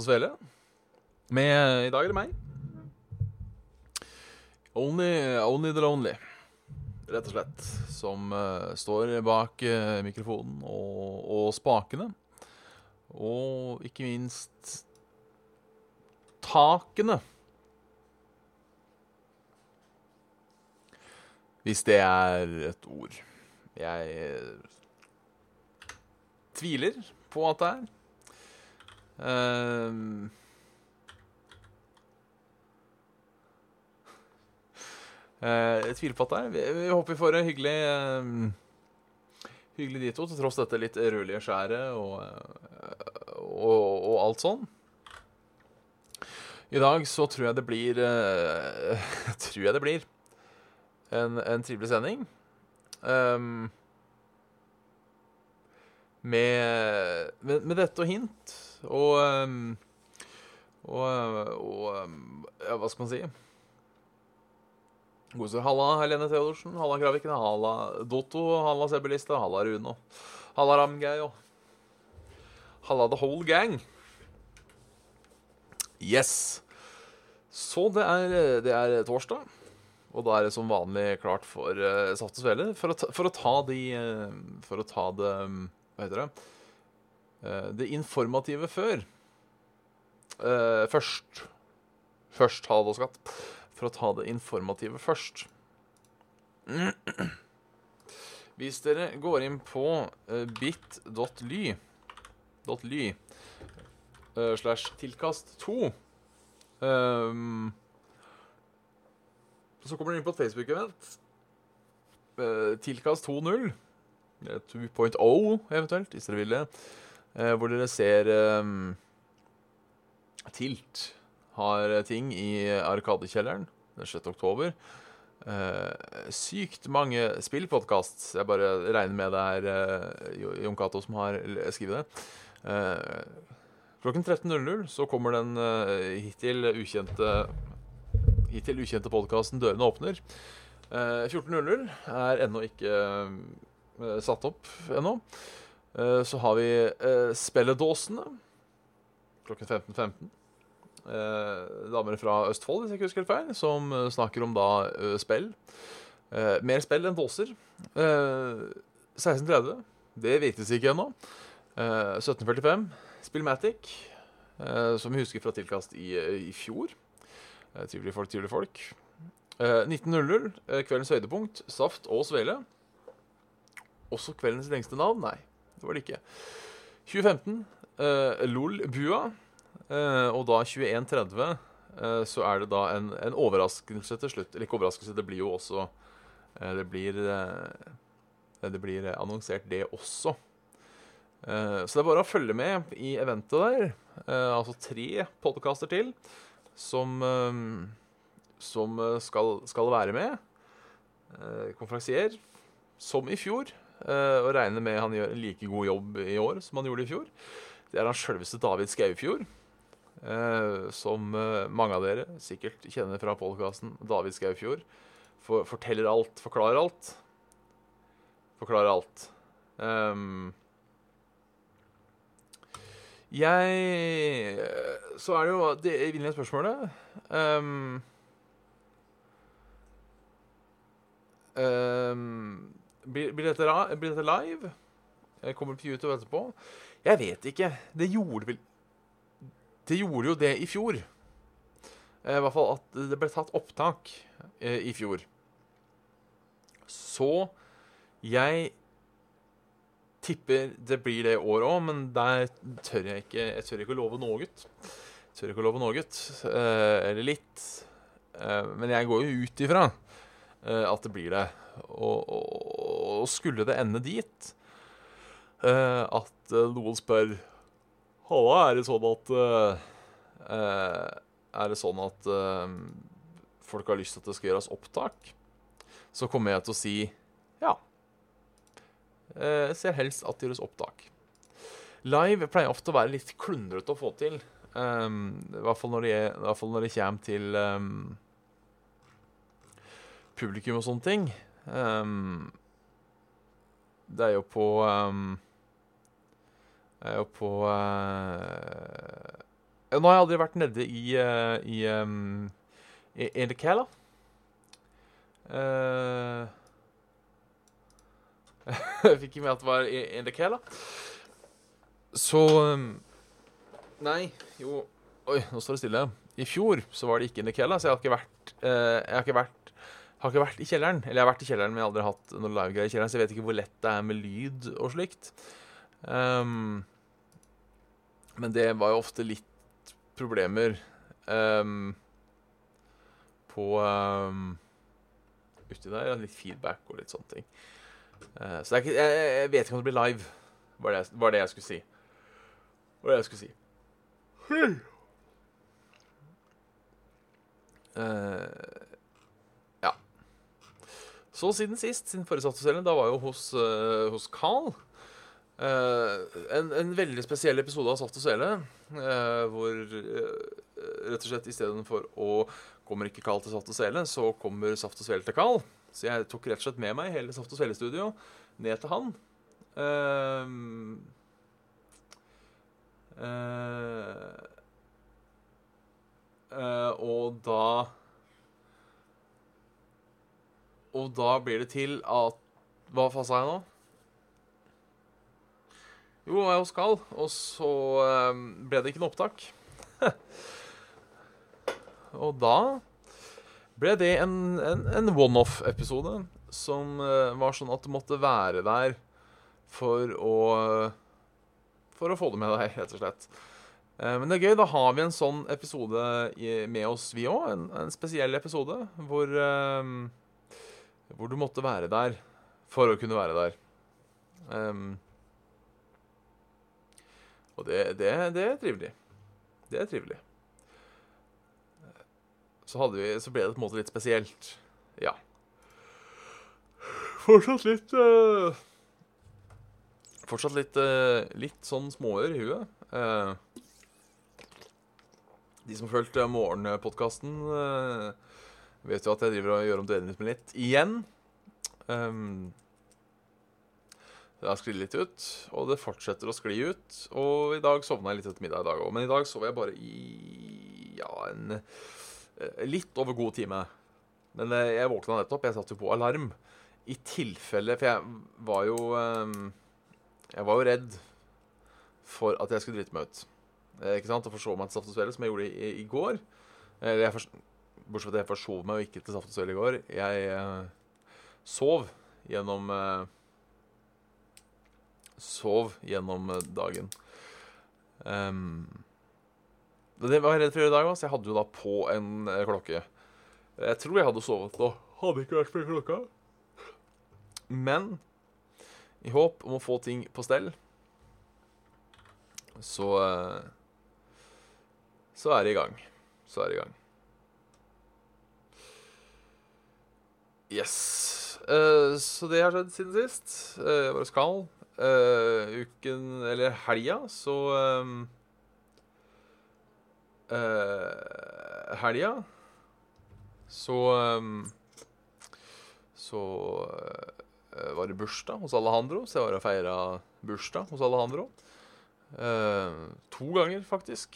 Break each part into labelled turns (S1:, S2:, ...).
S1: Og Svele. Med I dag er det meg. Only, only the lonely, rett og slett. Som uh, står bak uh, mikrofonen og, og spakene. Og ikke minst takene. Hvis det er et ord. Jeg eh, tviler på at det er. Eh, jeg tviler på at det er. Vi, vi håper vi får en hyggelig um, Hyggelig dito, til tross dette litt rødlige skjæret og, eh, og, og alt sånn. I dag så tror jeg det blir uh, Tror jeg det blir en, en trivelig sending. Um, med, med, med dette og hint og ehm, og, og ehm, ja, hva skal man si? Godeste Halla Helene Theodorsen, Halla Kraviken, Halla Dotto, Halla Sebelista, Halla Runo, Halla Ramgeir og Halla the whole gang. Yes. Så det er, det er torsdag. Og da er det som vanlig klart for uh, Saft og Svele for, for å ta de uh, For å ta det Hva heter det? Eh, det informative før. Eh, først. Først ha det og skatt. For å ta det informative først. Hvis dere går inn på uh, bit.ly .ly eh, slash tilkast 2 um, så kommer dere inn på et Facebook-event. Eh, tilkast 2.0. eh, 2.0 eventuelt, hvis dere vil det. Eh, hvor dere ser eh, Tilt har ting i Arkadekjelleren den 6. oktober. Eh, sykt mange spillpodkast. Jeg bare regner med det er eh, Jon Cato som har skrevet det. Eh, klokken 13.00 så kommer den hittil ukjente hittil ukjente podkasten 'Dørene åpner'. Eh, 14.00 er ennå ikke satt opp ennå. Eh, så har vi spilledåsene Spelledåsene klokken 15.15. Eh, damer fra Østfold, hvis jeg ikke husker feil, som eh, snakker om da eh, spill. Eh, mer spill enn dåser. Eh, 16.30. Det vites ikke ennå. Eh, 17.45. Spillmatic, eh, som vi husker fra tilkast i, i fjor. Eh, Trivelige folk, trivelige folk. Eh, 19.00, eh, kveldens høydepunkt, Saft og Svele. Også kveldens lengste navn? Nei, det var det ikke. 2015, eh, LOL-bua. Eh, og da 21.30 eh, så er det da en, en overraskelse til slutt. Eller ikke overraskelse, det blir jo også eh, Det blir eh, Det blir annonsert, det også. Eh, så det er bare å følge med i eventet der. Altså tre podkaster til som, som skal, skal være med. Konferansier, som i fjor. Eh, og regner med han gjør en like god jobb i år som han gjorde i fjor. Det er han sjølveste David Skaufjord. eh, som eh, mange av dere sikkert kjenner fra podkasten David Skaufjord. For, forteller alt, forklarer alt. Forklarer alt. Um, jeg Så er det jo det evinnelige spørsmålet um, ehm, blir, dette, blir dette live? Jeg kommer YouTube etterpå. Jeg vet ikke. Det gjorde vel Det gjorde jo det i fjor. Eh, I hvert fall at det ble tatt opptak eh, i fjor. Så jeg tipper det blir det i år òg, men der tør jeg ikke Jeg tør ikke å love noe. Tør ikke å love noe. Eh, eller litt. Men jeg går jo ut ifra at det blir det. Og, og, og skulle det ende dit, eh, at eh, noen spør Halla, er det sånn at eh, Er det sånn at folk har lyst til at det skal gjøres opptak? Så kommer jeg til å si ja. Jeg ser helst at det gjøres opptak. Live pleier ofte å være litt klundrete å få til. Um, I hvert fall når det, når det kommer til um, publikum og sånne ting. Um, det er jo på um, Det er jo på uh, Nå har jeg aldri vært nede i, uh, i, um, i Indicala. Uh, jeg fikk ikke med at det var Indicala. Så um, Nei, jo Oi, nå står det stille. I fjor så var det ikke Indicala, så jeg har ikke vært eh, Jeg har ikke vært har ikke vært i kjelleren. Eller jeg har vært i kjelleren, men jeg har aldri hatt noe livegreier i kjelleren, så jeg vet ikke hvor lett det er med lyd og slikt. Um, men det var jo ofte litt problemer um, på um, Uti der. Litt feedback og litt sånne ting. Uh, så ikke, jeg, jeg, vet ikke om det blir live, var det, var det jeg skulle si. Var det jeg skulle si. Uh. Så siden sist, siden forrige Saftosellen, da var jo hos, uh, hos Carl. Uh, en, en, veldig spesiell episode av Saft og Svele, hvor rett og slett istedenfor å Kommer ikke Carl til Saft og Svele, så kommer Saft og Svele til Carl. Så jeg tok rett og slett med meg hele Saft og Svele-studio ned til han. Uh, Uh, uh, og da Og da blir det til at Hva sa jeg nå? Jo, jeg skal, og så uh, ble det ikke noe opptak. og da ble det en, en, en one-off-episode som var sånn at du måtte være der for å for å få det med deg, rett og slett. Eh, men det er gøy. Da har vi en sånn episode med oss, vi òg. En, en, spesiell episode hvor, um, hvor du måtte være der for å kunne være der. Um, og det, det, det, er trivelig. Det er trivelig. Så, vi, så, ble det på en måte litt spesielt. Ja. Fortsatt litt uh, Fortsatt litt, uh, litt sånn småør i huet. Uh, de som fulgte fulgt Morgenpodkasten, uh, vet jo at jeg driver og gjør om døgnrytmen litt igjen. Um, det har sklidd litt ut, og det fortsetter å skli ut. Og i dag sovna jeg litt etter middag i dag òg, men i dag sov jeg bare i ja, en litt over god time. Men jeg våkna nettopp. Jeg satte jo på alarm i tilfelle For jeg var jo um, jeg var jo redd for at jeg skulle drite meg ut. Eh, ikke sant? Og forsove meg til Saft og Svele, som jeg gjorde i, i går. Eller jeg bortsett fra at jeg forsov meg og ikke til Saft og Svele i går. Jeg eh, sov gjennom eh, Sov gjennom eh, dagen. Um, det var jeg redd for i dag òg, så jeg hadde jo da på en eh, klokke. Jeg tror jeg hadde sovet da. Hadde ikke vært for klokka. Men i håp om å få ting på stell, så eh, Så er det i gang. Så er det i gang. Yes. Uh, så det har skjedd siden sist. Uh, bare skal. Uh, uken, eller helga, så um, uh, Helga så um, Så Eh, var det bursdag hos Alejandro, så jeg var og feira bursdag hos Alejandro. Uh, to ganger, faktisk.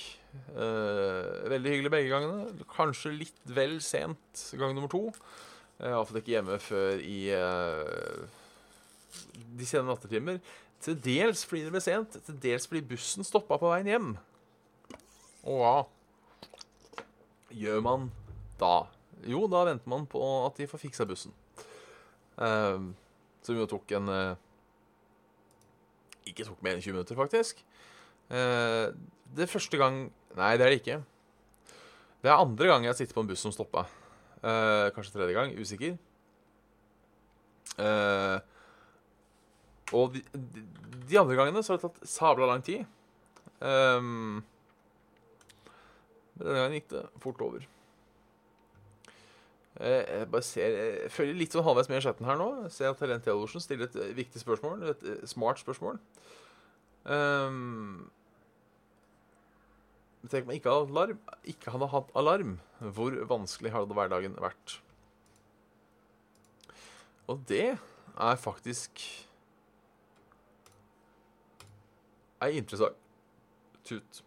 S1: Uh, veldig hyggelig begge gangene. Kanskje litt vel sent gang nummer to. Fått ikke hjemme før i eh, de sene nattetimer. Til dels fordi det ble sent, til dels fordi bussen stoppa på veien hjem. Og hva gjør man da? Jo, da venter man på at de får fiksa bussen. Uh, som jo tok en uh, Ikke tok mer enn 20 minutter, faktisk. Uh, det er første gang Nei, det er det ikke. Det er andre gang jeg har sittet på en buss som stoppa. Eh, kanskje tredje gang. Usikker. Og de, de, de andre gangene så har det tatt sabla lang tid. Um, men denne gangen gikk det fort over. Uh, Jeg bare ser, jeg følger litt sånn halvveis med i chatten her nå. Jeg ser at Helen Theodorsen stiller et viktig spørsmål. Et smart spørsmål. Um, Tenk om jeg ikke ikke hadde hatt alarm. Hvor vanskelig hadde hverdagen vært? Og det er faktisk ei interessant. Tut.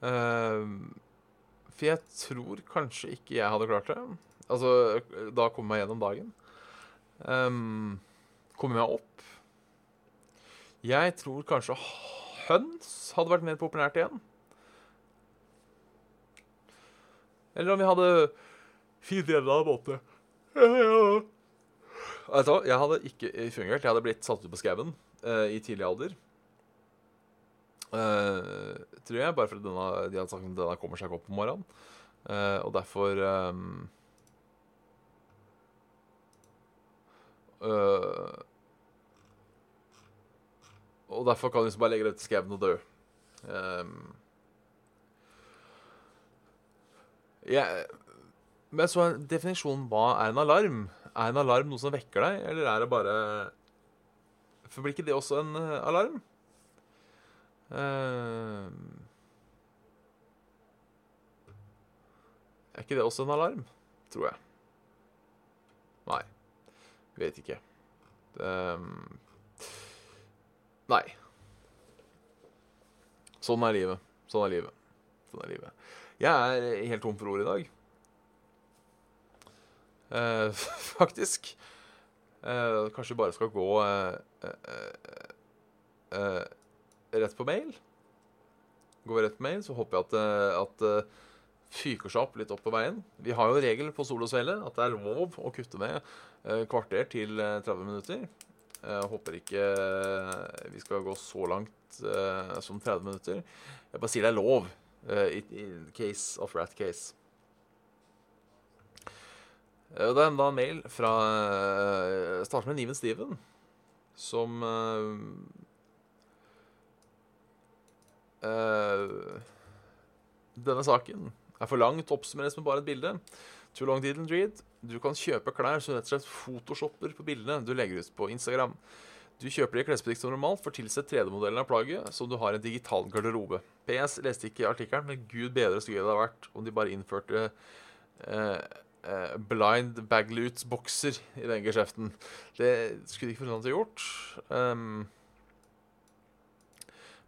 S1: Uh, for jeg tror kanskje ikke jeg hadde klart det. Altså, da komme meg gjennom dagen. Um, komme meg opp. Jeg tror kanskje høns hadde vært mer populært igjen. Eller om vi hadde fire deler av hva, jeg hadde ikke fungert. Jeg hadde blitt satt ut på skauen uh, i tidlig alder. Uh, tror jeg, bare fordi denne, de hadde sagt at denne kommer seg ikke opp om morgenen. Uh, og derfor ehm, eh, Og derfor kan du liksom bare legge det til skauen og dø. Um, jeg, men så er definisjonen hva er en alarm? Er en alarm noe som vekker deg, eller er det bare For blir ikke det også en eh, alarm? Uh, er ikke det også en alarm? Tror jeg. Vet ikke. Um, nei. Sånn er livet. Sånn er livet. Sånn er livet. Jeg er helt tom for ord i dag. Uh, faktisk. Uh, kanskje bare skal gå uh, rett på mail. Går vi rett på mail, så håper jeg at, at fyker seg opp litt opp på veien. Vi har jo regel på Sol og Svele at det er lov å kutte ned eh, kvarter til eh, 30 minutter. Jeg håper ikke eh, vi skal gå så langt eh, som 30 minutter. Jeg bare sier det er lov eh, i, case of rat case. Eh, Det er enda en mail fra jeg Starter med Niven Steven, som uh, eh, Denne saken er for langt oppsummeres med bare et bilde. Too long didn't read. Du kan kjøpe klær som rett og slett photoshopper på bildene du legger ut på Instagram. Du kjøper de i klesbutikk som normalt, får tilsett 3D-modellen av plagget, som du har i en digital garderobe. PS leste ikke artikkelen, men gud bedre så gøy det hadde vært om de bare innførte eh, eh, blind bagloots-bokser i den geskjeften. Det skulle de ikke forundret gjort. Um,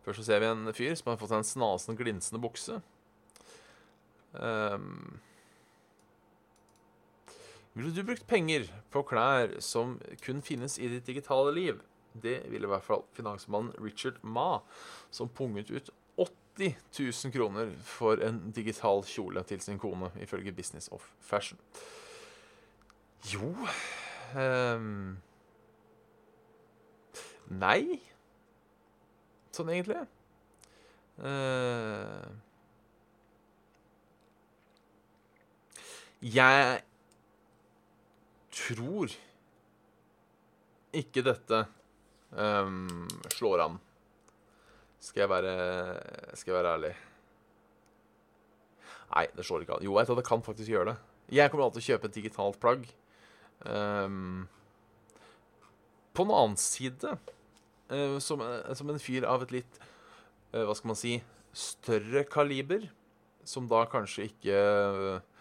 S1: først så ser vi en fyr som har fått seg en snasen, glinsende bukse. Um, ville du brukt penger på klær som kun finnes i ditt digitale liv? Det ville i hvert fall finansmannen Richard Ma, som punget ut 80 000 kroner for en digital kjole til sin kone, ifølge Business of Fashion. Jo um, Nei. Sånn egentlig. Eh, jeg tror ikke dette um, slår an. Skal jeg være Skal jeg være ærlig? Nei, det slår ikke an. Jo, jeg tror det kan faktisk gjøre det. Jeg kommer alltid til å kjøpe et digitalt plagg. Um, på en annen side, uh, som, som en fyr av et litt uh, Hva skal man si større kaliber, som da kanskje ikke eh,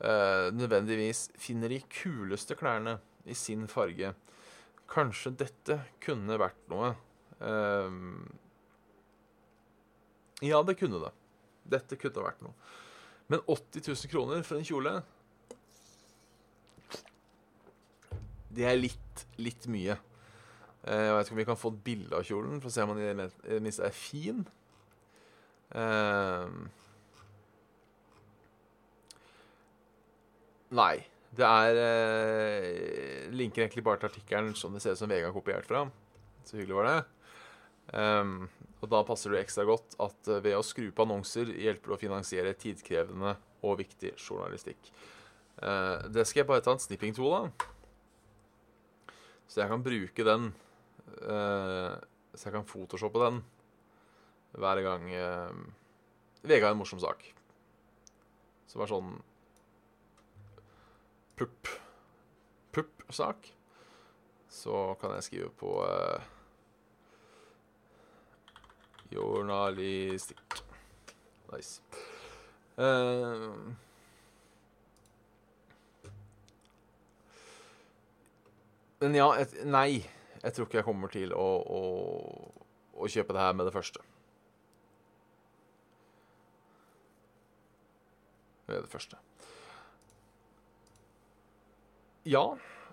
S1: nødvendigvis finner de kuleste klærne i sin farge. Kanskje dette kunne vært noe. Ehm, ja, det kunne det. Dette kunne vært noe. Men 80 000 kroner for en kjole Det er litt, litt mye. Eh, Jeg vet ikke om vi kan få et bilde av kjolen for å se om den i det minste er fin. Nei. Det er eh, Linker egentlig bare til artikkelen som det ser ut som VG har kopiert fra. Så hyggelig var det. Um, og da passer det ekstra godt at eh, ved å skru på annonser hjelper det å finansiere tidkrevende og viktig journalistikk. Uh, det skal jeg bare ta en snipping tool av. Så jeg kan bruke den Uh, Så jeg kan photoshoppe den hver gang uh, VG har en morsom sak. Som er sånn pupp pupp-sak. Så kan jeg skrive på eh, journalistikk. Nice. Uh, men ja, et, nei. Jeg tror ikke jeg kommer til å, å, å kjøpe det her med det første. Med det første. Ja,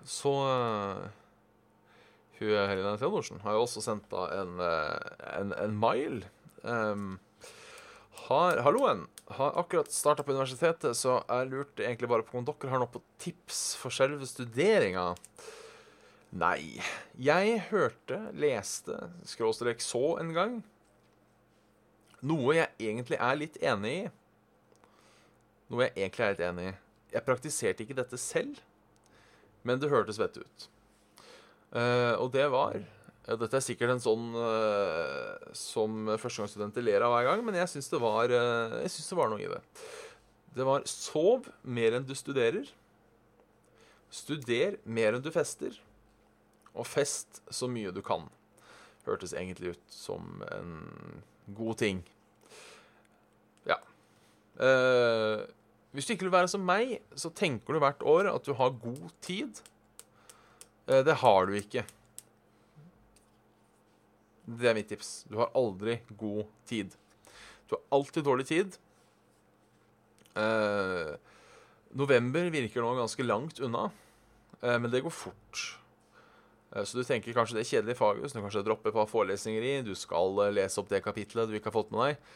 S1: så uh, Hun Helena Theodorsen har jo også sendt da en, uh, en, en mail. Um, har, halloen. Har akkurat starta på universitetet, så jeg lurte egentlig bare på om dere har noe på tips for selve studeringa. Nei. Jeg hørte, leste, skråstrek så en gang noe jeg egentlig er litt enig i. Noe jeg egentlig er litt enig i. Jeg praktiserte ikke dette selv, men det hørtes vett ut. Uh, og det var ja, Dette er sikkert en sånn uh, som førstegangsstudenter ler av hver gang, men jeg syns det, var, uh, det var noe i det. Det var sov mer enn du studerer. Studer mer enn du fester. Og fest så mye du kan. Hørtes egentlig ut som en god ting. Ja. Uh, hvis du ikke vil være som meg, så tenker du hvert år at du har god tid. Uh, det har du ikke. Det er mitt tips. Du har aldri god tid. Du har alltid dårlig tid. Eh, november virker nå ganske langt unna, eh, men det går fort. Eh, så du tenker kanskje det er kjedelig faget, så du kanskje dropper et par forelesninger i. Du skal eh, lese opp det kapitlet du ikke har fått med deg.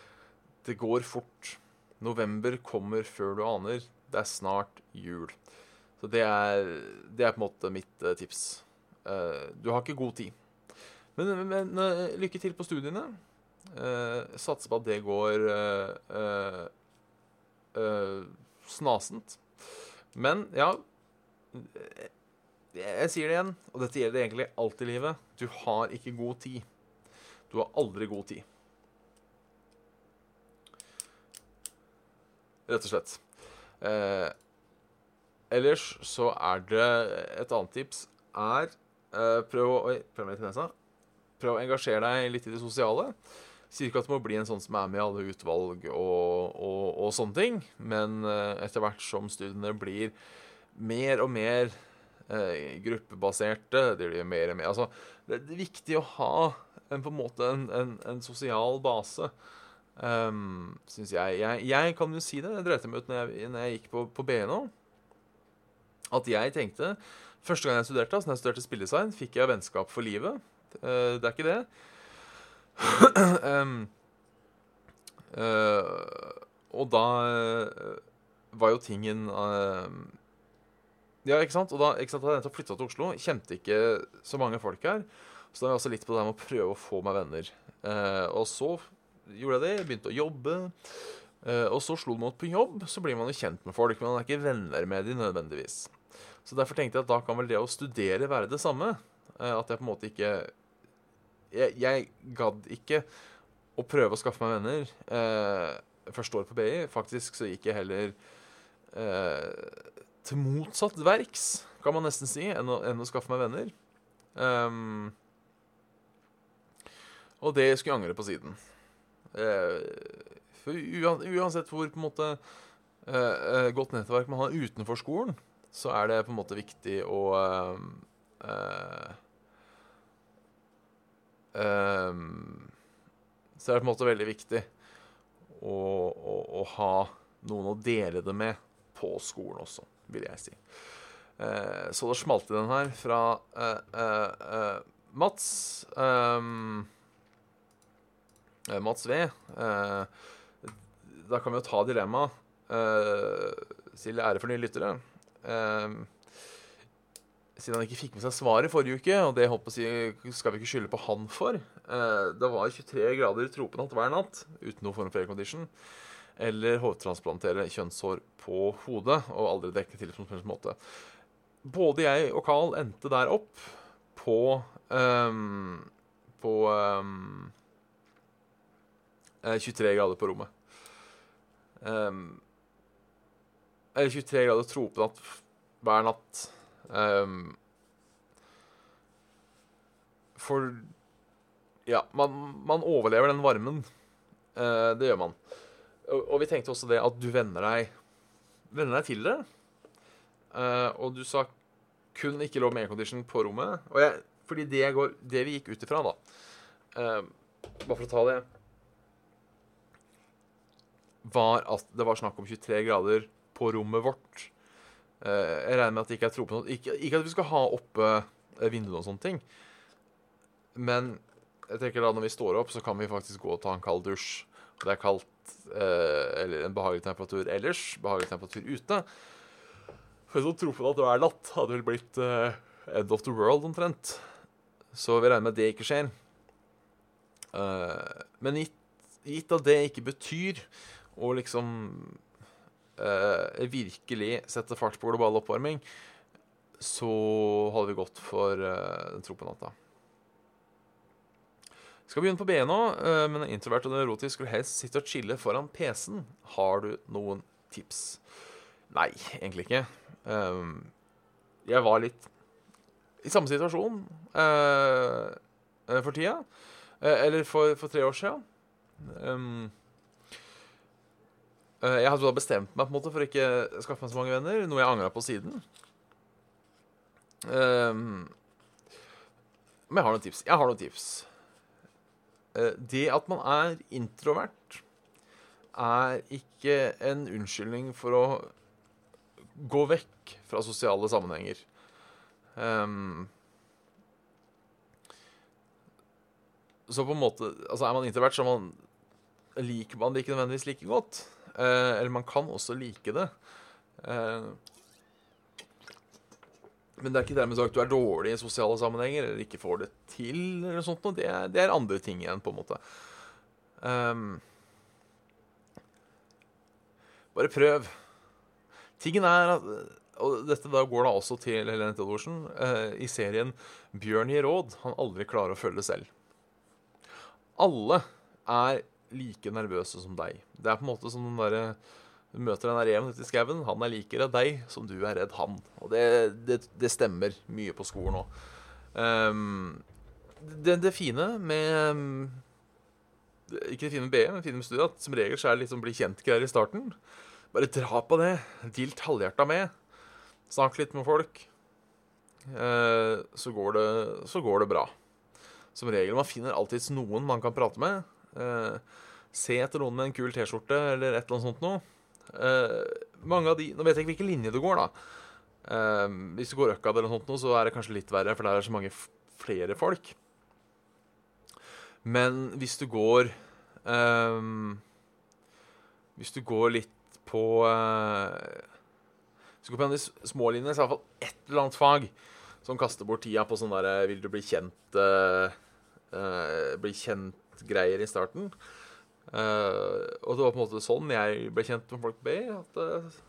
S1: Det går fort. November kommer før du aner. Det er snart jul. Så det er, det er på en måte mitt uh, tips. Uh, du har ikke god tid. Men, men uh, lykke til på studiene. Uh, satser på at det går uh, snasent. Men ja Jeg sier det igjen, og dette gjelder egentlig alt i livet. Du har ikke god tid. Du har aldri god tid. Rett og slett. ellers så er det et annet tips er prøv å Oi, prøv nesa prøv å engasjere deg litt i det sosiale. Sier ikke at du må bli en sånn som er med i alle utvalg og, og, og sånne ting, men eh, etter hvert som studiene blir mer og mer uh, gruppebaserte, det blir mer og mer Altså, det er viktig å ha en, på en måte en, en, en sosial base. Um, synes jeg. jeg. jeg. kan jo si det, det drøyte meg ut når jeg, når jeg gikk på, på BNO, at jeg tenkte Første gang jeg studerte, altså når jeg studerte spilledesign, fikk jeg vennskap for livet. Uh, det er ikke det. um, uh, og da uh, var jo tingen Ja, ikke sant? Og da, ikke sant, hadde jeg flytta til Oslo, kjente ikke så mange folk her. Så da var jeg også litt på det med å prøve å få meg venner. og så gjorde jeg det, begynte å jobbe. og så slo det meg på jobb, så blir man jo kjent med folk, men man er ikke venner med de nødvendigvis. Så derfor tenkte jeg at da kan vel det å studere være det samme. At jeg på en måte ikke jeg, jeg gadd ikke å prøve å skaffe meg venner eh, første år på BI. Faktisk så gikk jeg heller eh, til motsatt verks, kan man nesten si, enn å, enn å skaffe meg venner. Um, og det skulle jeg angre på siden. Eh, for uansett hvor på en måte eh, eh, godt nettverk man har utenfor skolen, så er det på en måte viktig å så er det på en måte veldig viktig å, å, å, ha noen å dele det med på skolen også, vil jeg si. Så det smalt i den her fra Mats um, Mats V. da kan vi jo ta dilemmaet. til ære for nye lyttere. Siden han ikke fikk med seg svaret forrige uke, og det håper jeg, skal vi ikke skylde på han for. Eh, det var 23 grader tropenatt hver natt uten noe form for aircondition. eller hovedtransplantere kjønnshår på hodet, og aldri dekke til på noen måte. Både jeg og Carl endte der opp på um, På um, 23 grader på rommet. Um, eller 23 grader tropenatt hver natt. Um, for Ja, man, man, overlever den varmen. Uh, det gjør man. Og, og, vi tenkte også det at du venner deg Venner deg til det. Uh, og du sa kun ikke lov med aircondition på rommet. Og jeg, fordi det, går, det vi gikk ut ifra, da uh, Bare for å ta det Var at det var snakk om 23 grader på rommet vårt. jeg regner med at det ikke er tro på noe ikke, ikke at vi skal ha oppe vinduene og sånne ting. Men jeg tenker da når vi står opp, så kan vi faktisk gå og ta en kald dusj. Og det er kaldt, eh, eller en behagelig temperatur ellers, behagelig temperatur ute. For så tro på at det er natt hadde vel blitt eh, end of the world omtrent. Så vi regner med at det ikke skjer. Men gitt, gitt, at det ikke betyr å liksom uh, virkelig sette fart på global oppvarming, så hadde vi gått for den tro på natta. Skal begynne på B nå, uh, men introvert og neurotisk skulle helst sitte og chille foran PC-en. Har du noen tips? Nei, egentlig ikke. Um, jeg var litt i samme situasjon uh, for tida. Uh, eller for, for, tre år siden. Um, jeg hadde da bestemt meg på en måte for å ikke skaffe meg så mange venner, noe jeg angra på siden. Um, men jeg har noen tips. Jeg har noen tips. Eh, det at man er introvert, er ikke en unnskyldning for å gå vekk fra sosiale sammenhenger. Um, så på en måte Altså, er man introvert, så man, liker man det ikke nødvendigvis like godt. Uh, eller man kan også like det. Eh, men det er ikke dermed sagt at du er dårlig i sosiale sammenhenger eller ikke får det til. eller sånt, det er, det er andre ting igjen, på en måte. Um, bare prøv. Tingen er at Og dette da går da også til Helene Theodorsen. eh, I serien 'Bjørn gir råd' han aldri klarer å følge selv. Alle er like nervøse som deg. Det er på en måte som den derre du møter den reven ute i skauen. Han er like redd deg som du er redd han. Og det, det, det stemmer mye på skolen òg. Um, det, det, fine med Ikke det fine med BE, men det fine med studiet, at som regel så er det liksom bli kjent-greier i starten. Bare dra på det. Dilt halvhjerta med. Snakk litt med folk. Uh, så, går det, så går det bra. Som regel. Man finner alltids noen man kan prate med. Uh, se etter noen med en kul T-skjorte eller et eller annet sånt noe. Uh, mange av de Nå vet jeg ikke hvilken linje du går, da. Uh, hvis du går Økkad eller noe sånt, så er det kanskje litt verre, for der er det så mange flere folk. Men hvis du går um, Hvis du går litt på uh, Hvis du går på en av de små linjene, så er det iallfall ett eller annet fag som kaster bort tida på sånn derre Vil du bli kjent Bli kjent-greier i starten. Uh, og det var på en måte sånn jeg ble kjent med folk B. At, uh,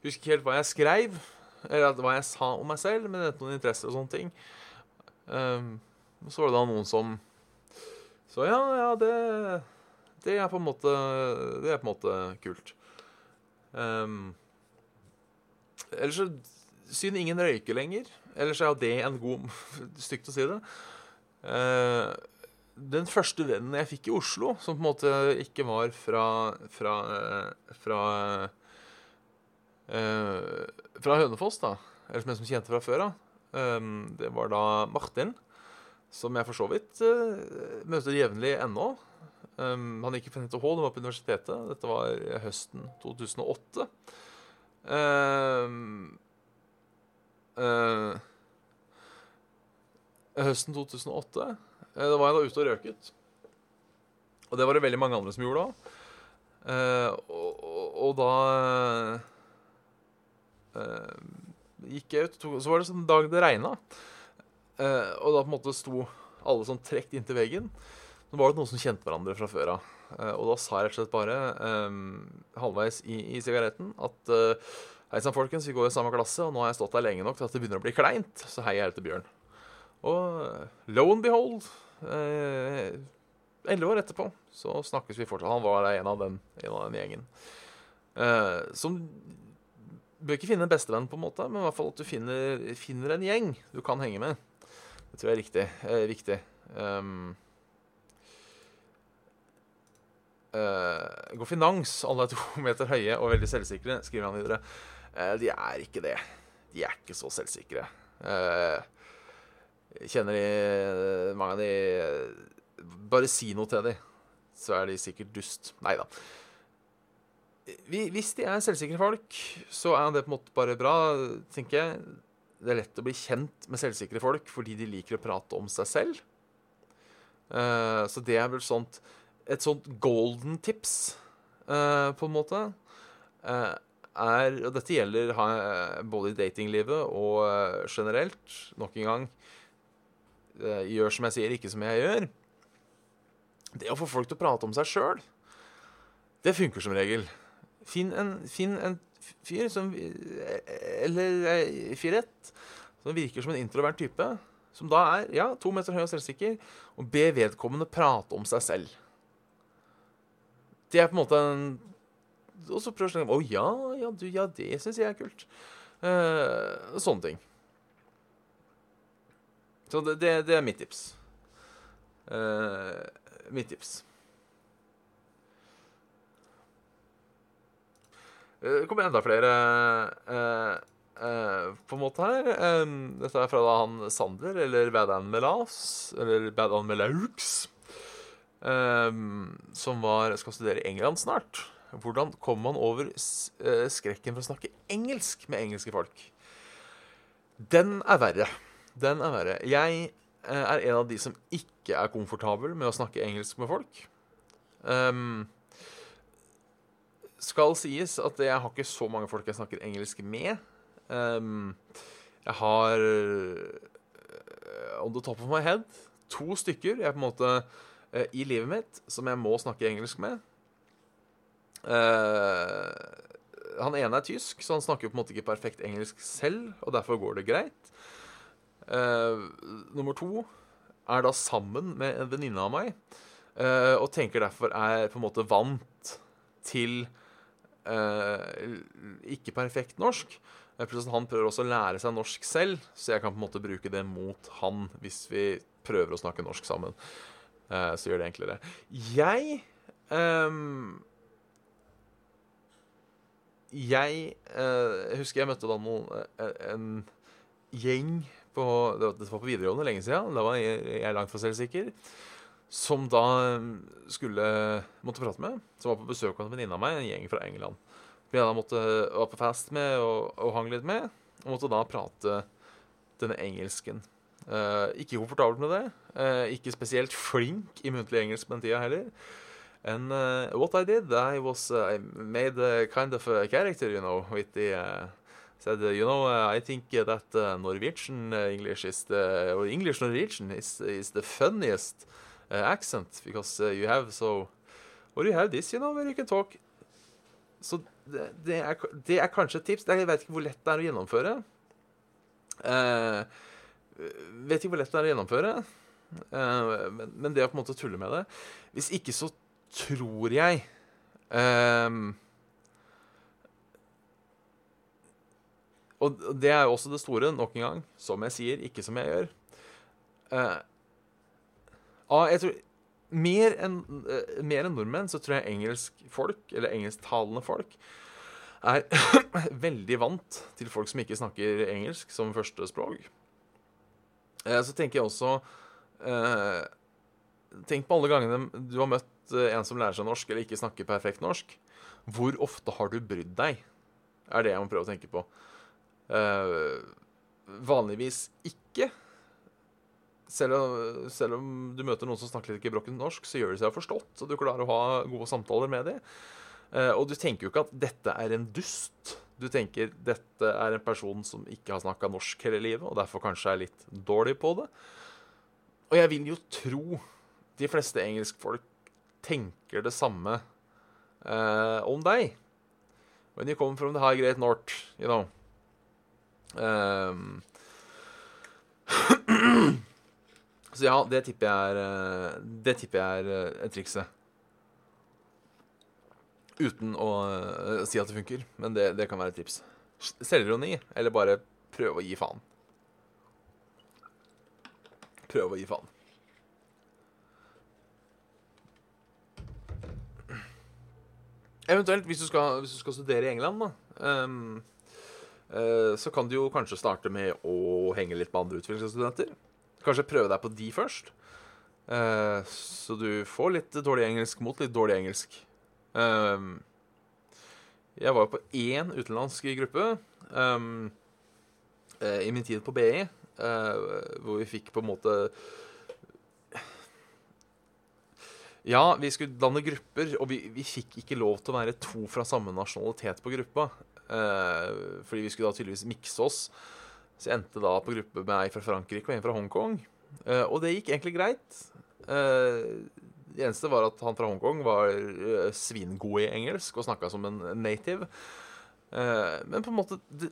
S1: jeg husker ikke helt hva jeg skrev, eller hva jeg sa om meg selv, men det noen interesser og sånne ting. Um, så var det da noen som Så ja, ja, det, det er på en måte Det er på en måte kult. Um, ellers så Siden ingen røyker lenger, ellers er jo det en god Stygt å si det. Uh, den første vennen jeg fikk i Oslo, som på en måte ikke var fra fra, eh, fra, uh, fra Hønefoss, da, eller som jeg som kjente fra før av, um, det var da Martin, som jeg for så vidt uh, møter jevnlig ennå. Um, han gikk på NTH, det var på universitetet. Dette var høsten 2008. Um, uh, høsten 2008 Eh, da var jeg da ute og røket. Og det var det veldig mange andre som gjorde da. Uh, og, og, og, da uh, gikk jeg ut, så var det sånn dag det regna. Og da på en måte sto alle sånn trukket inntil veggen. Så var det noen som kjente hverandre fra før av. Eh, og da sa jeg rett og slett bare, halvveis i, i sigaretten, at Hei sann, folkens, vi går i samme klasse, og nå har jeg stått der lenge nok til at det begynner å bli kleint. Så hei, jeg heter Bjørn. Og lo and behold, elleve uh, år etterpå, så snakkes vi fortsatt. Han var en av den, en av den gjengen. Uh, som bør ikke finne en bestevenn, på en måte, men i hvert fall at du finner, finner en gjeng du kan henge med. Det tror jeg er riktig, eh, viktig. Um, uh, går finans. Alle er to meter høye og veldig selvsikre, skriver han videre. Uh, de er ikke det. De er ikke så selvsikre. Uh, kjenner de mange av de Bare si noe til dem, så er de sikkert dust. Nei da hvis de er selvsikre folk, så er det på en måte bare bra, tenker jeg. Det er lett å bli kjent med selvsikre folk fordi de liker å prate om seg selv. Uh, så det er vel sånt Et sånt golden tips, på en måte, er Og dette gjelder både i datinglivet og generelt. Nok en gang Gjør som jeg sier, ikke som jeg gjør. Det å få folk til å prate om seg sjøl, det funker som regel. Finn en, finn en fyr som Eller fyrett som virker som en introvert type. Som da er ja, to meter høy og selvsikker, og be vedkommende prate om seg selv. Det er på en måte en Og så prøver å Å ja, ja, du, ja, det syns jeg er kult. Uh, sånne ting. Så det, det, det er mitt tips. Uh, mitt tips. Det eh, kommer enda flere uh, på en måte her. Um, dette er fra da han Sander, eller Badan Melas, eller Badan Melaux, um, som var, skal studere i England snart. Hvordan kommer man over skrekken for å snakke engelsk med engelske folk? Den er verre. Den er verre. Jeg er en av de som ikke er komfortabel med å snakke engelsk med folk. Um, skal sies at jeg har ikke så mange folk jeg snakker engelsk med. Um, jeg har uh, on the top of my head to stykker jeg på en måte uh, i livet mitt som jeg må snakke engelsk med. Uh, han ene er tysk, så han snakker på en måte ikke perfekt engelsk selv, og derfor går det greit. Nummer to er da sammen med en venninne av meg, og tenker derfor er på en måte vant til uh, ikke perfekt norsk. Han prøver også å lære seg norsk selv, så jeg kan på en måte bruke det mot han hvis vi prøver å snakke norsk sammen. Eh, så gjør det enklere. Jeg um, Jeg uh, husker jeg møtte da noen, eh, en gjeng på Det var på videregående lenge siden. Da var jeg, jeg langt fra selvsikker som da um, skulle måtte prate med, som var på besøk hos en venninne av meg, en gjeng fra England. Vi da måtte være på fest med og, og hang litt med, og måtte da prate denne engelsken. Uh, ikke komfortabel med det. Uh, ikke spesielt flink i muntlig engelsk på den tida heller. And uh, what I did, I was I made a kind of a character, you know, with the said, you know, I think that Norwegian English is the or English Norwegian is is the funniest uh, accent because uh, you have so Or you have this, you know, where you can talk. Så det, det, er, det er, kanskje et tips. Jeg vet ikke hvor lett det er å gjennomføre. Uh, vet ikke hvor lett det er å gjennomføre. Uh, men, men, det å på en måte tulle med det Hvis ikke så tror jeg um, Og det er jo også det store, nok en gang. Som jeg sier, ikke som jeg gjør. Uh, Ah, jeg tror mer enn uh, mer enn nordmenn så tror jeg engelskfolk, eller engelsktalende folk, er veldig vant til folk som ikke snakker engelsk som førstespråk. Uh, så tenker jeg også uh, Tenk på alle gangene du har møtt en som lærer seg norsk eller ikke snakker perfekt norsk. Hvor ofte har du brydd deg? Er det jeg må prøve å tenke på. Vanligvis ikke. Selv om, selv om, du møter noen som snakker litt gebrokkent norsk, så gjør de seg forstått, så du klarer å ha gode samtaler med dem. Uh, og du tenker jo ikke at dette er en dust. Du tenker dette er en person som ikke har snakka norsk hele livet, og derfor kanskje er litt dårlig på det. Og jeg vil jo tro de fleste engelskfolk tenker det samme uh, om deg. When you come from the high great north, you know. Um, så ja, det tipper jeg er eh, Det tipper jeg er eh, trikset. Uten å eh, si at det funker, men det, det kan være et tips. Selvironi, eller bare prøve å gi faen. Prøve å gi faen. Eventuelt, hvis du skal, hvis du skal studere i England, da, ehm, eh, så kan du jo kanskje starte med å henge litt med andre utviklingsstudenter. Kanskje prøve deg på de først. Eh, så du får litt dårlig engelsk mot litt dårlig engelsk. Ehm, jeg var jo på én utenlandsk gruppe ehm, eh, i min tid på BI, hvor vi fikk på en måte Ja, vi skulle danne grupper, og vi, vi, fikk ikke lov til å være to fra samme nasjonalitet på gruppa. Eh, fordi vi skulle da tydeligvis mikse oss. Så jeg endte da på gruppe med ei fra Frankrike og en fra Hongkong. Eh, og det gikk egentlig greit. Eh, det eneste var at han fra Hongkong var uh, svingod i engelsk og snakka som en native. Uh, men på en måte uh,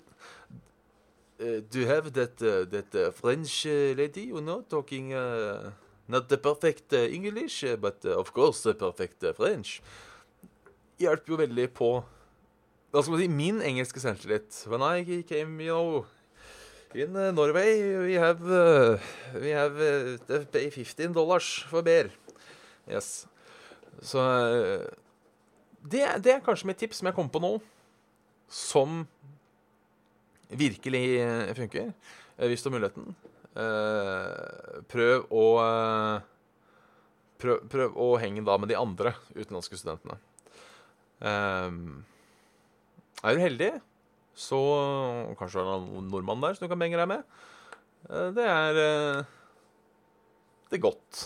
S1: Do you have that, that French lady, you know, talking Not the perfect English, but of course the perfect French. Hjelper jo veldig på Hva skal man si min engelske selvtillit. When I came, you know In Norway, we have uh, we have uh, pay 15 dollars for beer. Yes. Så det, det, er kanskje mitt tips som jeg kom på nå, som virkelig funker, hvis du har muligheten. Prøv å prøv, prøv, å henge da med de andre utenlandske studentene. Er du heldig, så kanskje det er noen nordmann der som du kan benge deg med. Det er Det er godt.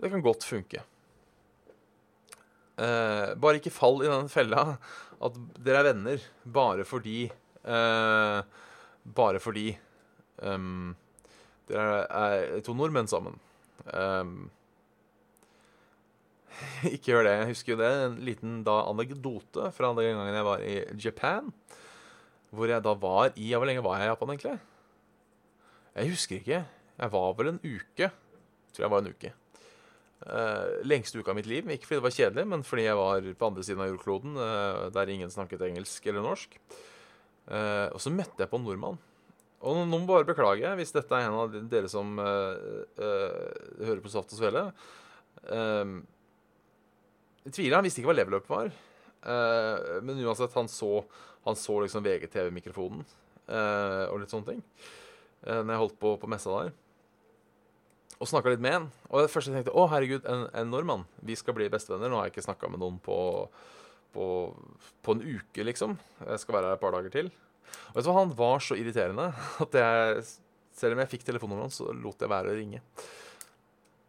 S1: Det kan godt funke. Eh, bare ikke fall i den fella at dere er venner bare fordi eh, Bare fordi um, dere er to nordmenn sammen. Um, ikke gjør det. Jeg husker jo det. En liten da, anekdote fra den gangen jeg var i Japan. Hvor jeg da var i Hvor lenge var jeg i Japan, egentlig? Jeg husker ikke. Jeg var vel en uke. Jeg tror jeg var en uke. Uh, lengste uka av mitt liv. Ikke fordi det var kjedelig, men fordi jeg var på andre siden av jordkloden, uh, der ingen snakket engelsk eller norsk. Uh, og så møtte jeg på en nordmann. Og nå må bare beklage hvis dette er en av dere som hører på Saft og Svele. jeg tviler. Han visste ikke hva level up var. men uansett, han så, han så liksom VGTV-mikrofonen og litt sånne ting. når jeg holdt på på messa der og snakka litt med en. Og det første jeg tenkte å herregud, en, en nordmann. Vi skal bli bestevenner. Nå har jeg ikke snakka med noen på, på, på, en uke, liksom. Jeg skal være her et par dager til. Og vet du hva, han var så irriterende at jeg, selv om jeg fikk telefonnummeret hans, så lot jeg være å ringe.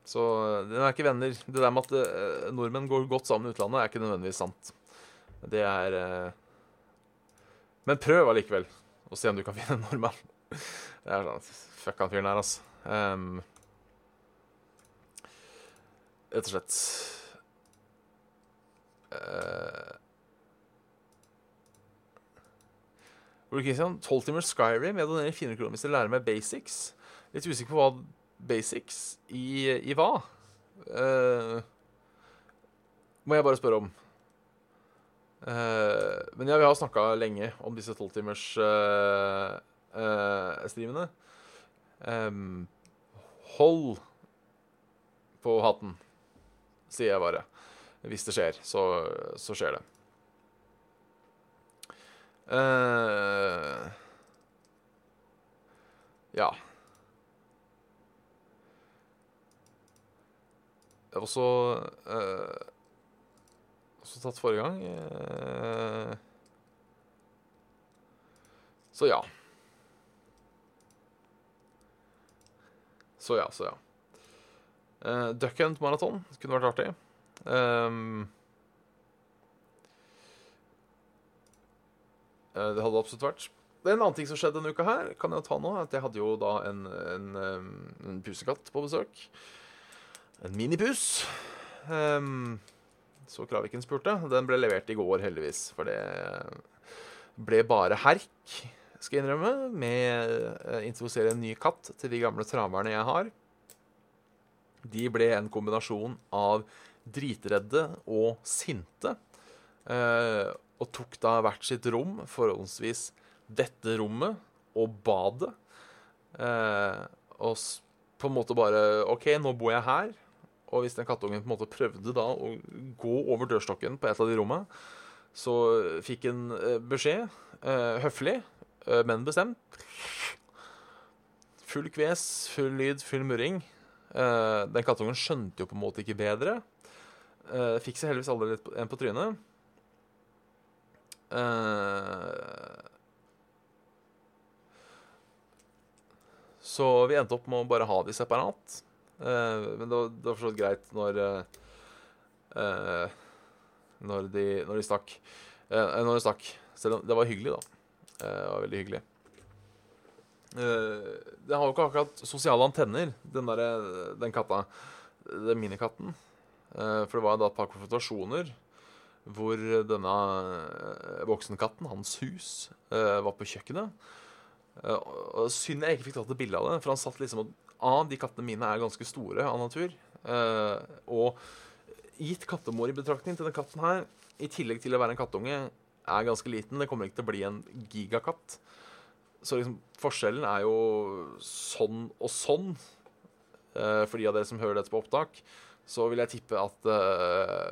S1: Så den er ikke venner. Det der med at uh, nordmenn går godt sammen i utlandet, er ikke nødvendigvis sant. Det er uh, Men prøv allikevel å se om du kan finne en nordmann. Det er sånn Fuck han fyren der, altså. Um, rett og slett. Uh, Ole Kristian, 12 timer Skyrim. Jeg donerer 400 kroner hvis dere lærer meg basics. Litt usikker på hva basics i, i hva. Uh, må jeg bare spørre om. Uh, men ja, vi har snakka lenge om disse tolvtimers uh, uh. Um, hold på hatten sier jeg bare. Hvis det skjer, så, så skjer det. Uh, ja. Jeg har også uh, Også tatt forrige gang. Uh, så ja. Så ja, så ja. Uh, Duck Hunt Marathon kunne vært artig. Um, det hadde absolutt vært. Det er En annen ting som skjedde denne uka, her, kan jeg ta nå, at jeg hadde jo da en, en, en pusekatt på besøk. En minipus. Um, så Kraviken spurte. Den ble levert i går, heldigvis. For det ble bare herk, skal jeg innrømme, med å introdusere en ny katt til de gamle traverne jeg har. De ble en kombinasjon av dritredde og sinte. Uh, og tok da hvert sitt rom, forholdsvis dette rommet og badet. Uh, og på en måte bare OK, nå bor jeg her. Og hvis den kattungen på en måte prøvde da å gå over dørstokken på et av de rommene, så fikk en eh, beskjed, eh, høflig, eh, men bestemt. Full kves, full lyd, full murring. Den kattungen skjønte jo på en måte ikke bedre. Fikk seg heldigvis aldri en på trynet. Så vi endte opp med å bare ha de separat. Uh, men det var, det var for så vidt greit når når de, når de stakk. når de stakk. Selv om det var hyggelig, da. det var veldig hyggelig. den har jo ikke akkurat sosiale antenner, den, der, den katta. Den minikatten. Eh, for det var da et par konfrontasjoner hvor denne eh, voksenkatten, hans hus, eh, var på kjøkkenet. Og Synd jeg ikke fikk tatt et bilde av det, for han satt liksom og ah, de kattene mine er ganske store av natur. Og gitt kattemor i betraktning til denne katten her, i tillegg til å være en kattunge, er ganske liten. Det kommer ikke til å bli en gigakatt. Så liksom, forskjellen er jo sånn og sånn. For de av dere som hører dette på opptak så vil jeg tippe at uh,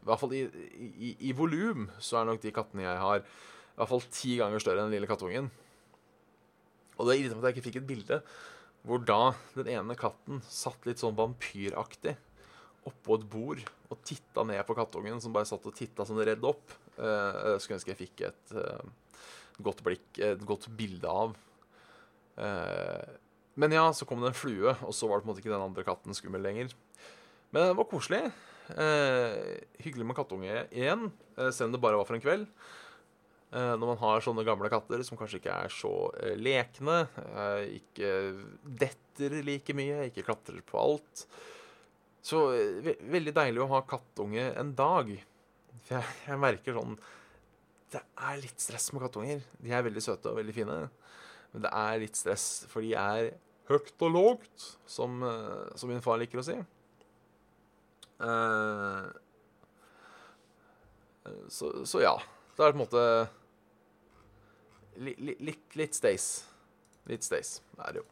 S1: I hvert fall i, i, i volum så er nok de kattene jeg har, i hvert fall ti ganger større enn den lille kattungen. Og det irriterer meg at jeg ikke fikk et bilde hvor da den ene katten satt litt sånn vampyraktig oppå et bord og titta ned på kattungen, som bare satt og titta sånn redd opp. Uh, skulle ønske jeg fikk et uh, godt blikk, et godt bilde av. Uh, men ja, så kom det en flue, og så var det på en måte ikke den andre katten skummel lenger. Men det var koselig. Hyggelig med kattunge igjen, selv om det bare var for en kveld. Eh, når man har sånne gamle katter som kanskje ikke er så eh, lekne, eh, ikke detter like mye, ikke klatrer på alt. Så ve veldig deilig å ha kattunge en dag. For jeg, jeg merker sånn Det er litt stress med kattunger. De er veldig søte og veldig fine. Men det er litt stress, for de er høyt og lågt, som, som min far liker å si. Uh, så, så, ja. Det er på en måte li, li, litt, litt stace. Litt stace er det jo.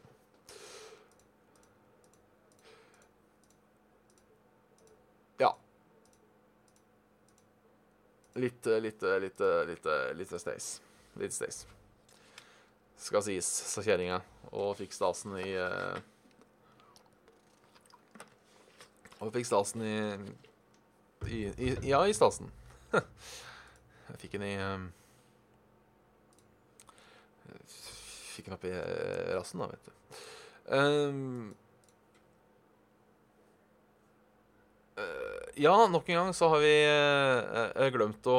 S1: Ja. Litt, litt, litt, litt, litt stace. Litt stace. Skal sies, sa kjerringa, og fikk stasen i uh, Og fikk stasen i, i, i Ja, i stasen. jeg fikk den i um, Fikk den opp i rassen, da, vet du. Um, uh, ja, nok en gang så har vi uh, glemt å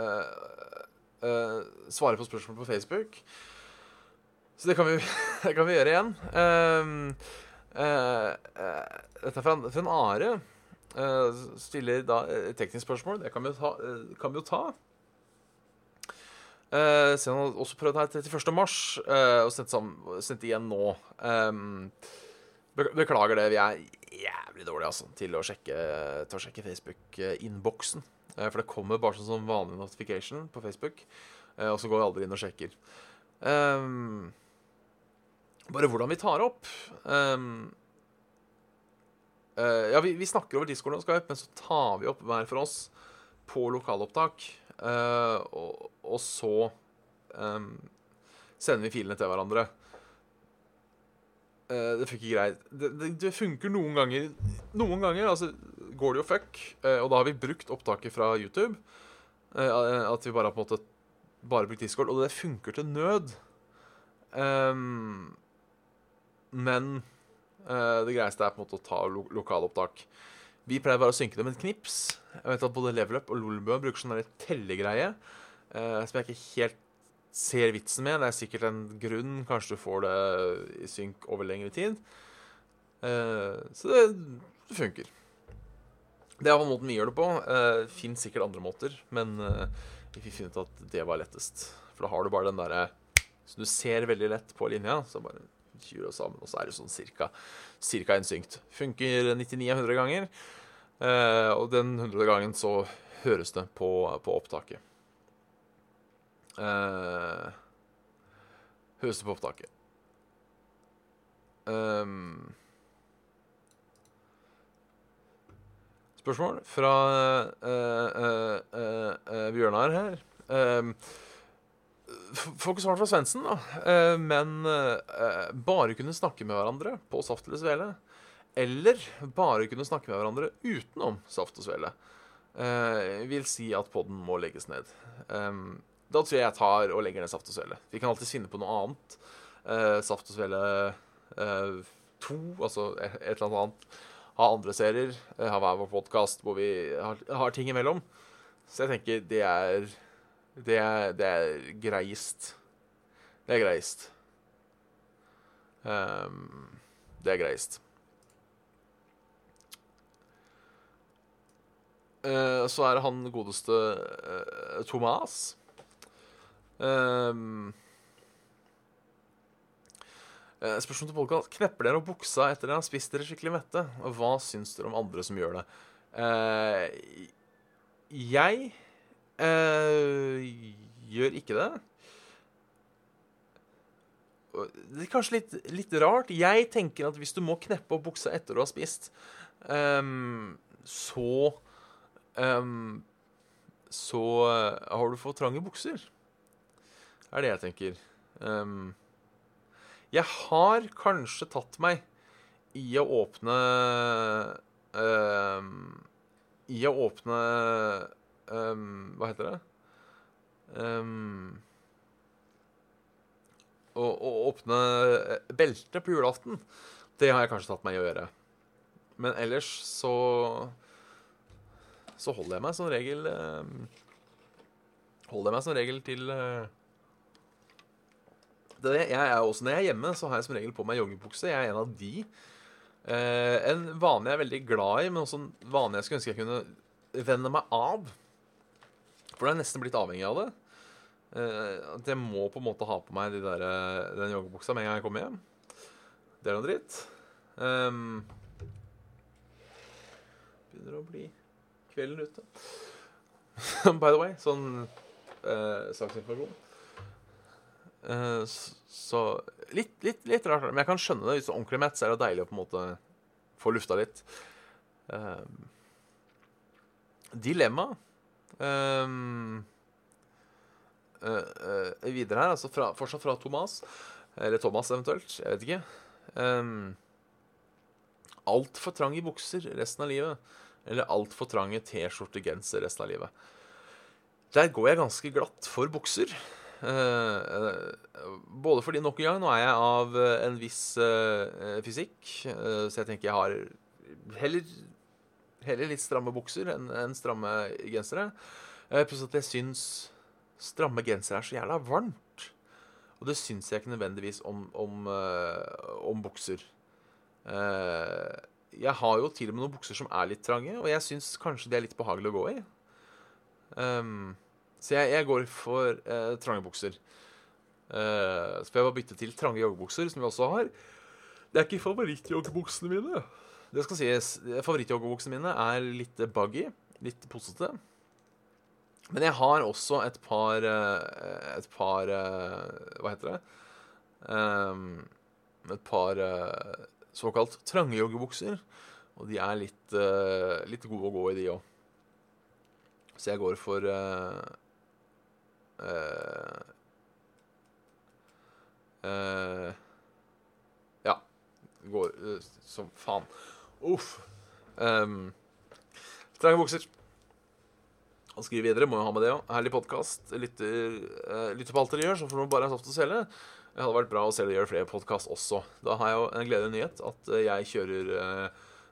S1: uh, svare på spørsmål på Facebook. Så det kan vi, det kan vi gjøre igjen. Uh, dette er fra, fra en Are. Stiller da et teknisk spørsmål. Det kan vi jo ta. Kan vi jo ta. Uh, så han har også prøvd her 31. mars, og sendt, sendt, igjen nå. Um, beklager det. Vi er jævlig dårlige altså, til å sjekke, sjekke Facebook-innboksen. for det kommer bare sånn som vanlig notification på Facebook, og så går vi aldri inn og sjekker. Um, bare hvordan vi tar opp. Um, uh, ja, vi, vi, snakker over Discord og men så tar vi opp hver for oss på lokalopptak. Uh, og, og, så um, sender vi filene til hverandre. Uh, det funker greit. Det, det, det, funker noen ganger. Noen ganger altså, går det jo fuck, og da har vi brukt opptaket fra YouTube. at vi bare har på en måte bare brukt Discord, og det funker til nød. Um, men uh, det greieste er på en måte å ta lo lokalopptak. Vi pleier bare å synke det med et knips. Jeg vet at Både Level Up og Lolbua bruker sånn tellegreie eh, som jeg ikke helt ser vitsen med. Det er sikkert en grunn. Kanskje du får det i synk over lengre tid. Eh, så det, det funker. Det er måten vi gjør det på. Eh, Fins sikkert andre måter, men uh, vi fikk finne at det var lettest. For da har du bare den derre som du ser veldig lett på linja, så bare det sammen, og så er det sånn cirka, cirka innsynkt. Funker 99-100 ganger, uh, og den 100 gangen så høres det på, på opptaket. Eh, høres det på opptaket. Um, Spørsmål fra uh, uh, uh, Bjørnar her. Um, Får ikke svar fra Svendsen, da. men bare kunne snakke med hverandre på Saft eller Svele. Eller bare kunne snakke med hverandre utenom Saft og Svele. vil si at poden må legges ned. Um, da tror jeg jeg tar og legger ned Saft og Svele. Vi kan alltids finne på noe annet. Saft og Svele 2, altså et eller annet ha andre serier, eh, ha hver vår podkast hvor vi har, har, ting imellom. Så jeg tenker det er Det er, det er greist. Det er greist. Um, det er greist. Så er det han godeste uh, Thomas. Um, Eh, spørsmål til podkast. Knepper dere opp buksa etter dere har spist dere skikkelig mette? Og hva syns dere om andre som gjør det? Uh, jeg uh, gjør ikke det. Det er kanskje litt, litt, rart. Jeg tenker at hvis du må kneppe opp buksa etter du har spist, um, så um, Så har du for trange bukser. Er det jeg tenker. Um, jeg har kanskje tatt meg i å åpne um, I å åpne Hva heter det? Å, å, åpne beltet på julaften. Det har jeg kanskje tatt meg i å gjøre. Men ellers så Så holder jeg meg som regel um, Holder jeg meg som regel til uh, det, jeg er også, Når jeg er hjemme, så har jeg som regel på meg joggebukse. Jeg er en av de. Eh, en vane jeg er veldig glad i, men også en vane jeg skulle ønske jeg kunne venne meg av. For det er nesten blitt avhengig av det. Eh, at jeg må på en måte ha på meg de der, eh, den joggebuksa med en gang jeg kommer hjem. Det er noe dritt. Um, begynner å bli kvelden ute. By the way, sånn uh, saksinformasjon. Uh, så litt, litt, litt, rart, men jeg kan skjønne det. Hvis du er ordentlig mett, så er det deilig å på en måte få lufta litt. Uh, dilemma um, uh, Videre her, altså fra, fortsatt fra Thomas. Eller Thomas, eventuelt. Jeg vet ikke. Um, Altfor i bukser resten av livet. Eller altfor trange T-skjorte-genser resten av livet. Der går jeg ganske glatt for bukser. Uh, både fordi nok en gang, nå er jeg av uh, en viss fysikk, så jeg tenker jeg har heller, heller litt stramme bukser enn en stramme gensere. Pluss at jeg syns stramme gensere er så jævla varmt. Og det syns jeg ikke nødvendigvis om, om, om bukser. Jeg har jo til og med noen bukser som er litt trange, og jeg syns kanskje de er litt behagelige å gå i. Um, så jeg, jeg går for uh, trange bukser. Uh, så får jeg bare bytte til trange joggebukser, som vi også har. Det er ikke favorittjoggebuksene mine. Det skal sies. Favorittjoggebuksene mine er litt buggy, litt posete. Men jeg har også et par uh, Et par Hva heter det? Um, et par såkalt trange joggebukser. Og de er litt, litt gode å gå i, de òg. Så jeg går for Uh, uh, ja. Går uh, som faen. Uff. Um, Trange bukser. Han skriver videre, må jo ha med det òg. Herlig podkast. Lytter, lytter, på alt dere gjør, så får du bare saft å selge. Det hadde vært bra å se dere gjøre flere podkast også. Da har jeg jo en gledelig nyhet at jeg kjører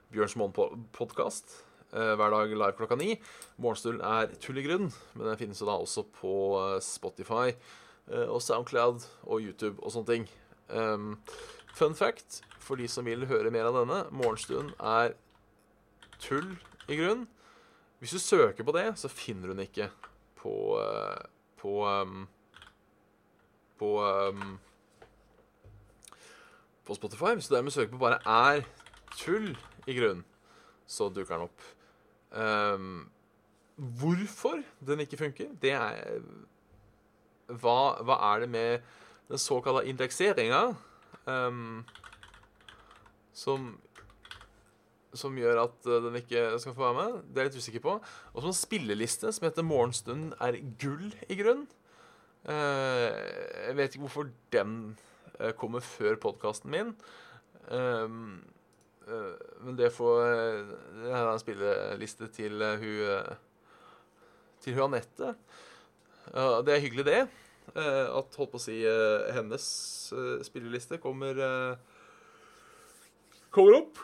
S1: Bjørns Månen-podkast Eh, hver dag live klokka ni. Morgenstund er tull i grunn, men den finnes jo da også på eh, Spotify eh, og Soundcloud og YouTube og sånne ting. Um, Fun fact for de som vil høre mer av denne. Morgenstund er tull, i grunn. Hvis du søker på det, så finner du den ikke på uh, På um, På um, På Spotify. Hvis du dermed søker på bare 'er tull', i grunn, så dukker den opp. Um, hvorfor den ikke funker, det er hva, hva er det med den såkalte indekseringa um, som som gjør at uh, den ikke skal få være med. Det er jeg litt usikker på. Og så en spilleliste som heter 'Morgenstunden er gull', i grunn. Uh, jeg vet ikke hvorfor den kommer før podkasten min. Um, men det får Det er en spilleliste til hun Til hun Anette. det er hyggelig, det. at holdt på å si hennes spilleliste kommer Kommer opp.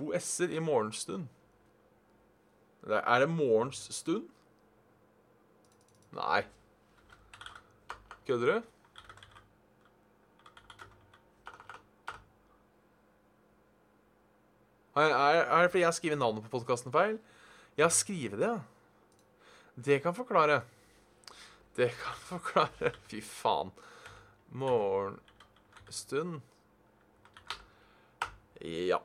S1: to s-er i morgenstund. Er det morgensstund? Nei. Kødder du? Er, er, det fordi jeg har skrevet navnet på podkasten feil? Jeg skrive det, ja. Det kan forklare. Det kan forklare. Fy faen. Morgenstund. Ja.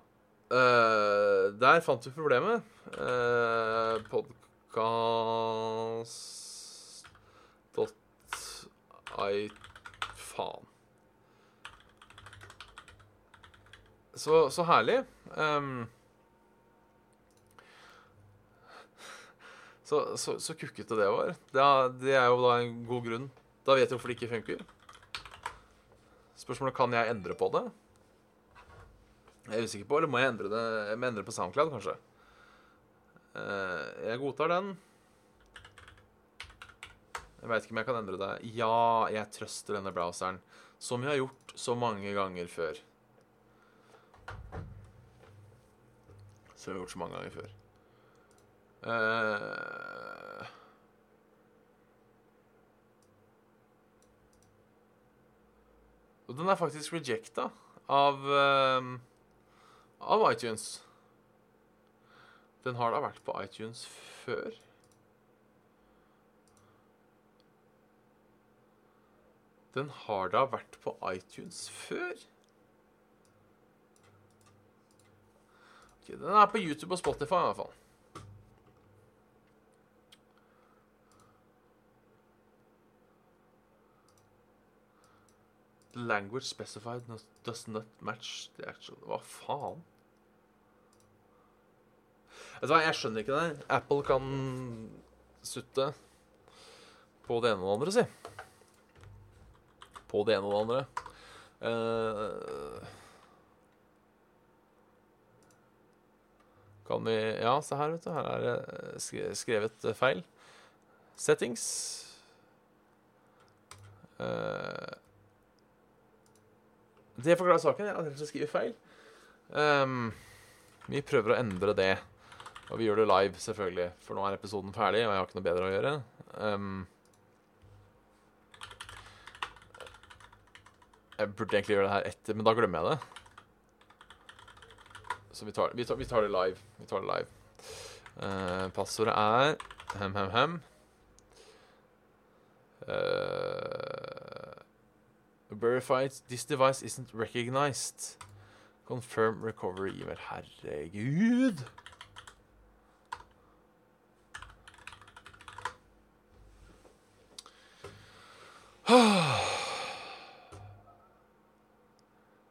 S1: Uh, der fant vi problemet. Uh, eh, Podkast.i Faen. Så, så herlig. Um, så, så, så, kukkete det var. Det er, det er, jo da en god grunn. Da vet jeg hvorfor det ikke funker. Spørsmålet kan jeg endre på det. Jeg er usikker på, eller må jeg endre det Jeg må endre på SoundCloud, kanskje. Uh, jeg godtar den. Jeg veit ikke om jeg kan endre det. Ja, jeg trøster denne browseren. Som jeg har gjort så mange ganger før. Som jeg har gjort så mange ganger før. Uh, og den er faktisk rejecta av uh, av iTunes. Den har da vært på iTunes før. Den har da vært på iTunes før? Okay, den er på YouTube og Spotify i hvert fall. The language specified does not match the actual Hva faen? Vet du hva, jeg skjønner ikke det. Apple kan sutte på det ene og det andre, si. På det ene og det andre. Uh, kan vi Ja, se her, vet du. Her er det skrevet feil. Settings. Uh, det forklarer saken. Jeg hadde skrive feil. Um, vi prøver å endre det. Og vi gjør det live, selvfølgelig, for nå er episoden ferdig, og jeg har ikke noe bedre å gjøre. Um, jeg burde egentlig gjøre det her etter, men da glemmer jeg det. Så vi tar, vi tar, vi tar det live. Vi tar det live. Uh, passordet er hem, hem, hem. Uh, verified. This device isn't recognized. Confirm recovery email. Herregud!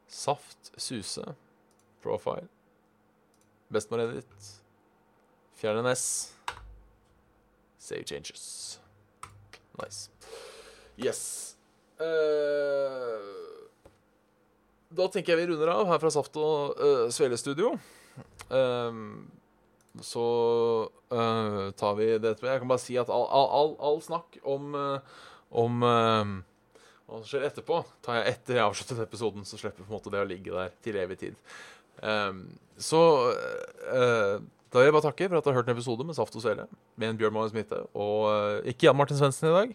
S1: Saft, Suse, Profile, Bestemor Edit, Fjern S, Save Changes. Nice. Yes. Uh, da tenker jeg vi runder av her fra Saft og uh, Svele Studio. Um, så uh, tar vi det etterpå. Jeg kan bare si at all, all, all, all snakk om uh, om hva som skjer etterpå, tar jeg etter jeg har avsluttet episoden, så slipper på en måte det å ligge der til evig tid. Um, så uh, da vil jeg bare takke for at du har hørt en episode med Saft og Svele med en Bjørn Magnus Mitte og uh, ikke Jan Martin Svendsen i dag.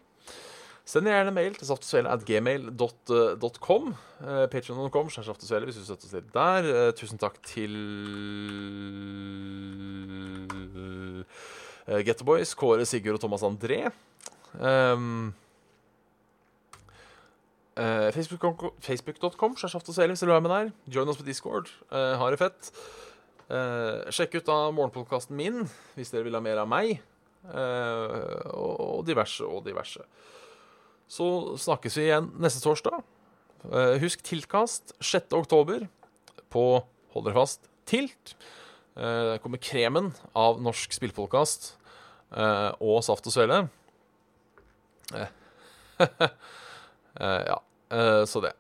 S1: Send gjerne mail til saftogsvele.gmail.com. Uh, Patreon.com slash saftogsvele hvis du støtter oss litt der. Uh, tusen takk til uh, Get Boys, Kåre, Sigurd og Thomas André. Um, uh, Facebook.com Facebook slash saftogsvele hvis du er med der. Join oss på Discord. Uh, ha det fett. Uh, sjekk ut da morgenpodkasten min hvis dere vil ha mer av meg. Uh, og diverse og diverse. Så snakkes vi igjen neste torsdag. Uh, husk Tiltkast 6. oktober på Hold dere fast Tilt. Uh, kommer kremen av norsk spillpodkast og Saft og Svele. ja. Så det.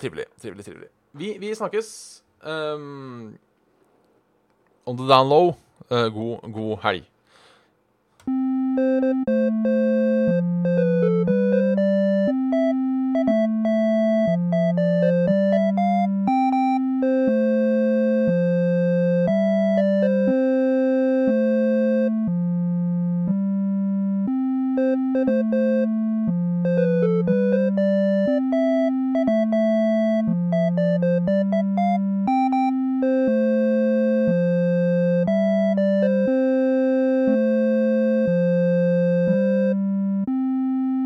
S1: trivelig, trivelig, trivelig. Vi, vi snakkes. Um, on the down low. god, god helg.